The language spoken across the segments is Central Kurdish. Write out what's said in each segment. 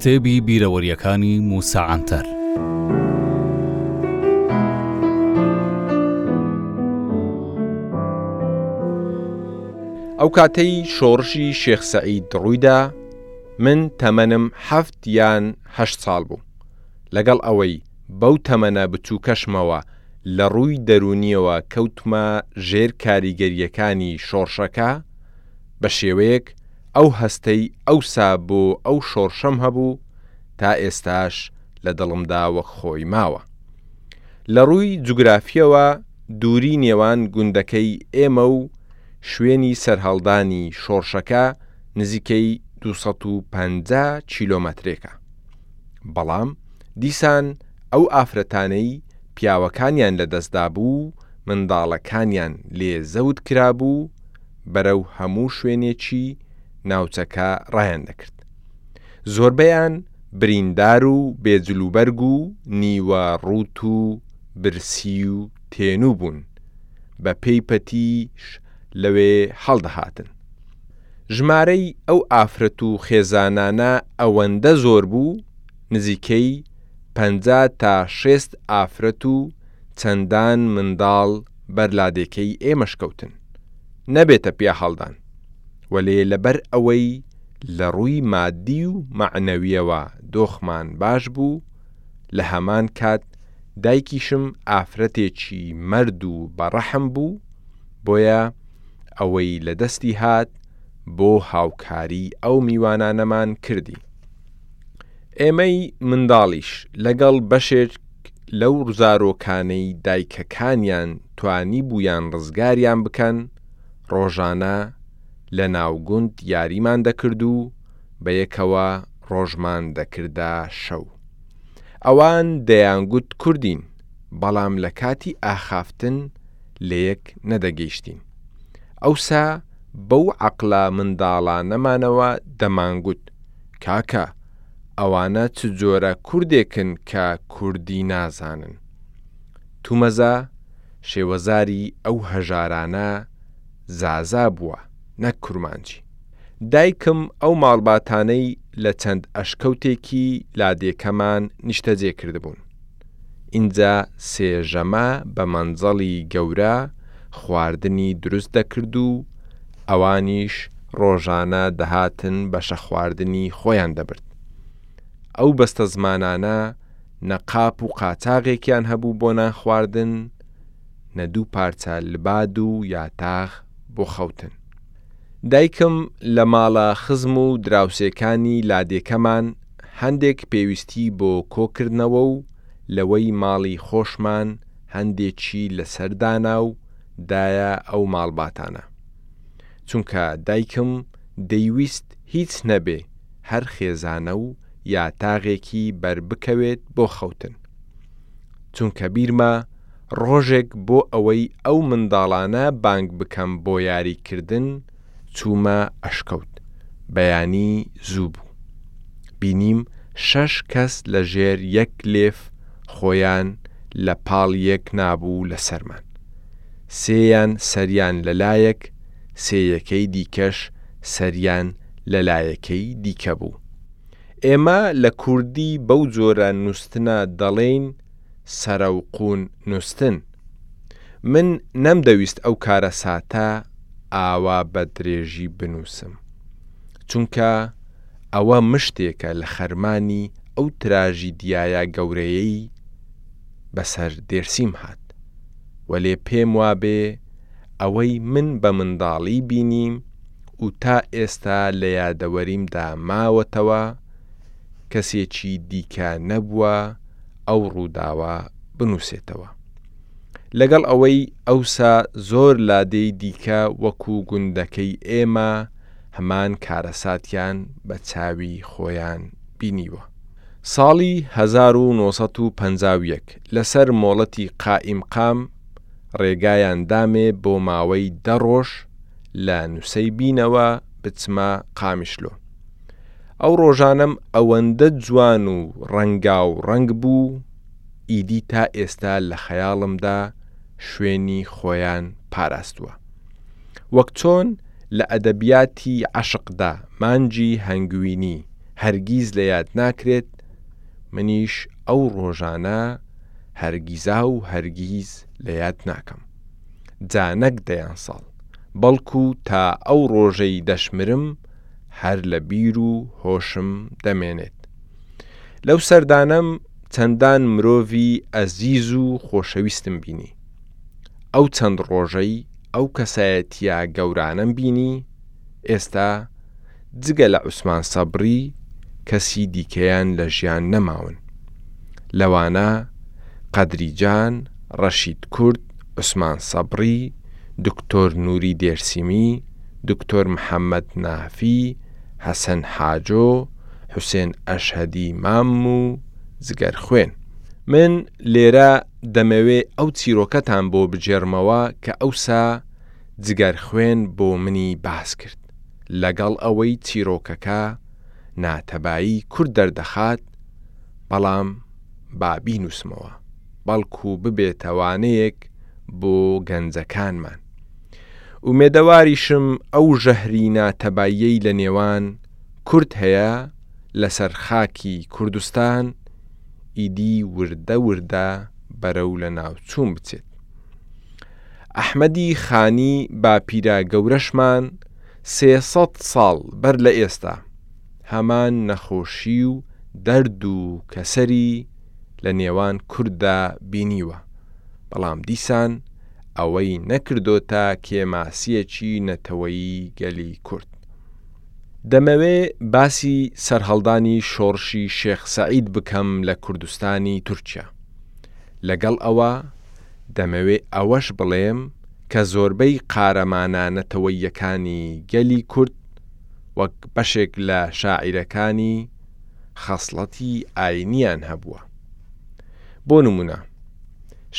کتێبی بیرەوەریەکانی موسا عەنتەر ئەو کاتەی شۆڕشی شێخ سەعید ڕوویدا من تەمەنم هەفت یان هەشت ساڵ بوو لەگەڵ ئەوەی بەو تەمەنە بچووکەشمەوە لە ڕووی دەروونییەوە کەوتمە ژێر کاریگەرییەکانی شۆڕشەکە، بە شێوەیەک ئەو هەستەی ئەوسا بۆ ئەو شۆڕشەم هەبوو تا ئێستاش لە دڵمدا وەک خۆی ماوە. لە ڕووی جوگرافییەوە دووری نێوان گوندەکەی ئێمە و شوێنی سەرهەڵدانی شۆڕشەکە نزیکەی دوو سەد و پەنجا کیلۆمەترێکە. بەڵام دیسان ئەو ئافرەتانەی پیاوەکانیان لەدەستدابوو و منداڵەکانیان لێ زەوت کرابوو، بەرەو هەموو شوێنێکی ناوچەکە ڕایاندەکرد. زۆربەیان بریندار و بێ جلوبەرگ و نیوە ڕووت و برسی و تێنوو بوون، بەپێی پەتیش لەوێ هەڵدەهاتن. ژمارەی ئەو ئافرەت و خێزانانە ئەوەندە زۆر بوو نزیکەی پەنجا تا شێست ئافرەت و چەندان منداڵ بەر لادێکەی ئێمەش کەوتن نەبێتە پیاهەڵدان، وەلێ لەبەر ئەوەی لە ڕووی ماددی و مەعنەویەوە دۆخمان باش بوو، لە هەمان کات دایکیشم ئافرەتێکی مەرد و بەڕەحم بوو، بۆیە، ئەوەی لە دەستی هات بۆ هاوکاری ئەو میوانانەمان کردی. ئێمەی منداڵیش لەگەڵ بەشێک لەو زارۆکانەی دایکەکانیان توانیبوویان ڕزگاریان بکەن، ڕۆژانە لە ناو گوند یاریمان دەکرد و بەیەکەوە ڕۆژمان دەکردە شەو. ئەوان دەیانگوت کوردین، بەڵام لە کاتی ئاخافتن، لەیەک نەدەگەیشتین ئەوسا بەو عەقلە منداڵانەمانەوە دەمانگوت کاکە ئەوانە چ جۆرە کوردێکن کە کوردی نازانن تومەزە شێوەزاری ئەو هەژارانە زازا بووە نەک کورمانجی دایکم ئەو ماڵباتانەی لە چەند ئەشکەوتێکی لادێکەمان نیشتەجێ کردبوون. ئینجا سێژەمە بە مەنجەڵی گەورە خواردنی دروست دەکرد و ئەوانیش ڕۆژانە دەهاتن بەشەخواردنی خۆیان دەبرد. ئەو بەستەزمانانە نە قاپ و قاچاغێکیان هەبوو بۆ نانخواردن، نە دوو پارچە لباد و یاتاغ بۆ خەوتن. دایکم لە ماڵە خزم و دراوسێکانی لادێکەمان، هەندێک پێویستی بۆ کۆکردنەوە و لەوەی ماڵی خۆشمان هەندێکی لەسەر دانا و دایە ئەو ماڵباتانە چونکە دایکم دەیویست هیچ نەبێ هەر خێزانە و یاتاغێکی بەر بکەوێت بۆ خەوتن چونکە بیرمە ڕۆژێک بۆ ئەوەی ئەو منداڵانە بانگ بکەم بۆ یاری کردن چوومە ئەشکەوت، بەیانی زوو بوو، بینیم شەش کەس لە ژێر یەک لێف خۆیان لە پاڵ یەک نابوو لە سەرمان، سێیان سەریان لە لایەک، سێیەکەی دیکەش سەریان لە لایەکەی دیکە بوو. ئێمە لە کوردی بەو جۆرە نووستنە دەڵێین سەرەوقوون نووستن. من نەمدەویست ئەو کارەساتە ئاوا بە درێژی بنووسم، چونکە ئەوە مشتێکە لە خەرمانی ئەو تراژیدیایە گەورەیەی بەسەر دێرسیم هات، وەلێ پێم وابێ ئەوەی من بە منداڵی بینیم و تا ئێستا لە یادەوەریمدا ماوەتەوە، کەسێکی دیکە نەبووە ئەو ڕووداوە بنووسێتەوە. لەگەڵ ئەوەی ئەوسا زۆر لادێی دیکە وەکو گوندەکەی ئێمە هەمان کارەساتیان بە چاوی خۆیان بینیوە. ساڵی هەزار و نۆ سەد و پەنجا و یەک لەسەر مۆڵەتی قائیمقام ڕێگایان دامێ بۆ ماوەی دە ڕۆژ لە نوسەیبینەوە بچمە قامیشلۆ. ئەو ڕۆژانەم ئەوەندە جوان و ڕەنگاو ڕەنگ بوو ئیدی تا ئێستا لە خەیاڵمدا شوێنی خۆیان پاراستووە. وەک چۆن لە ئەدەبیاتی عەشقدا مانگی هەنگوینی هەرگیز لە یاد ناکرێت، منیش ئەو ڕۆژانە هەرگیزا و هەرگیز لە یاد ناکەم. جا نەک دەیان ساڵ، بەڵکوو تا ئەو ڕۆژەی دەشمرم، هەر لە بیر و هۆشم دەمێنێت. لەو سەردانەم چەندان مرۆڤی ئەزیز و خۆشەویستم بینی. ئەو چەند ڕۆژەی ئەو کەسایەتیە گەورانەم بینی، ئێستا جگە لە عوسمان سەبری کەسی دیکەیان لە ژیان نەماون. لەوانە، قەدری جان، ڕەشید کورد، عوسمان سەبری، دکتۆر نوری دێرسیمی، دکتۆر محەمەد نافی، حەسەن حاجۆ، حوسێن ئەشهەدی مام و جگەر خوێن. من لێرە دەمەوێ ئەو چیرۆکەتان بۆ بگێڕمەوە کە ئەوسا جگەر خوێن بۆ منی باس کرد. لەگەڵ ئەوەی چیرۆکەکە ناتەبایی کورد دەردەخات، بەڵام با بینووسمەوە، بەڵکوو ببێتە وانەیەک بۆ گەنجەکانمان. ئومێدەواریشم ئەو ژەهری ناتەباییەی لە نێوان کورد هەیە لەسەر خاکی کوردستان ئیدی وردە وردە بەرەو لە ناوچوون بچێت. ئەحمەدی خانی باپیرە گەورەشمان سێ سەد ساڵ بەر لە ئێستا هەمان نەخۆشی و دەرد و کەسەری لە نێوان کورددا بینیوە، بەڵام دیسان، ئەوەی نەکردۆتە کێماسیەکی نەتەوەیی گەلی کورد. دەمەوێ باسی سەرهەڵدانی شۆڕشی شێخ سەعید بکەم لە کوردستانی تورکیا. لەگەڵ ئەوە دەمەوێ ئەوەش بڵێم کە زۆربەی قارەمانە نەتەوەییەکانی گەلی کورد وەک بەشێک لە شاعیرەکانی خەسڵەتی ئاینیان هەبووە. بۆ نمونە.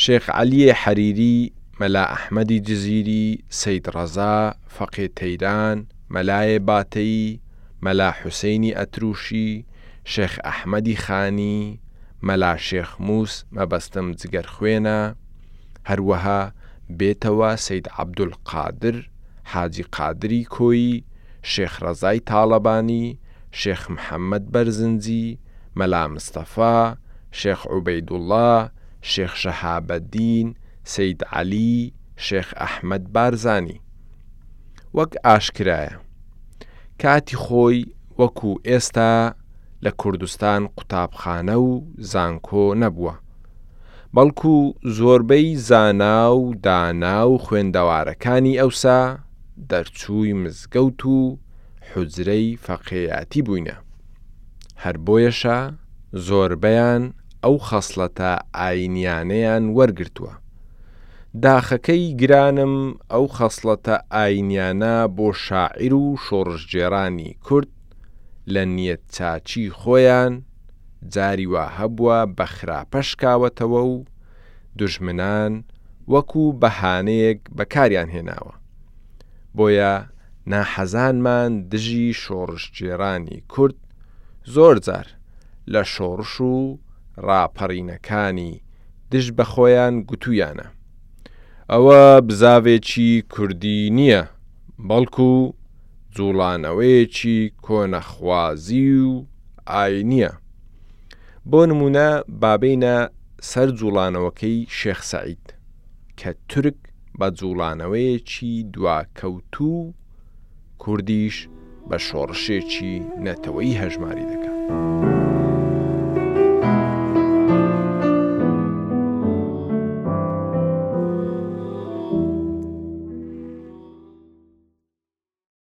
شێخ عەلیێ حەریری، مەلا ئەحمەدی جزیری، سەید ڕەزا، فەقێ تەیران، مەلاێ باتەیی، مەلا حوسەینی ئەترووشی، شێخ ئەحمەدی خانی، مەلا شێخ مووس مەبەستم جگەرخوێنە، هەروەها بێتەوە سەید عەبدولقادر، حاجی قادری کۆیی، شێخ ڕەزای تاڵەبانی، شێخ محەمەد بەرزنجی، مەلا مستەفا، شێخ عوبەیدوڵڵا، شێخ شەهابەدین، سەید عەلی، شێخ ئەحمەد بارزانی. وەک ئاشکرایە کاتی خۆی وەکو ئێستا لە کوردستان قوتابخانە و زانکۆ نەبووە، بەڵکو زۆربەی زانا و دانا و خوێندەوارەکانی ئەوسا دەرچووی مزگەوت و حوجرەی فەقێیاتی بووینە. هەر بۆیەشە زۆربەیان ئەو خەسڵەتە ئاینیانەیان وەرگرتووە. داخەکەی گرانم ئەو خەسڵەتە ئاینیانە بۆ شاعیر و شۆڕشگێڕانی کورد لە نیەتچاکی خۆیان جاری وا هەبووە بە خراپە شکاوەتەوە و دوژمنان وەکو بەهانەیەک بەکاریان هێناوە. بۆیە ناحەزانمان دژی شۆڕشگێڕانی کورد زۆرجار لە شۆڕش و ڕاپەڕینەکانی دژ بە خۆیان گوتوویانە، ئەوە بزاڤێکی کوردی نییە، بەڵکو جووڵانەوەیەکی کۆنەخوازی و ئایینییە. بۆ نموونە با بێینە سەر جووڵانەوەکەی شێخ سەعید کە تورک، بە جوڵانەوەیەکی دواکەوتوو و کوردیش بە شۆڕشێکی نەتەوەیی هەژماری دەکا.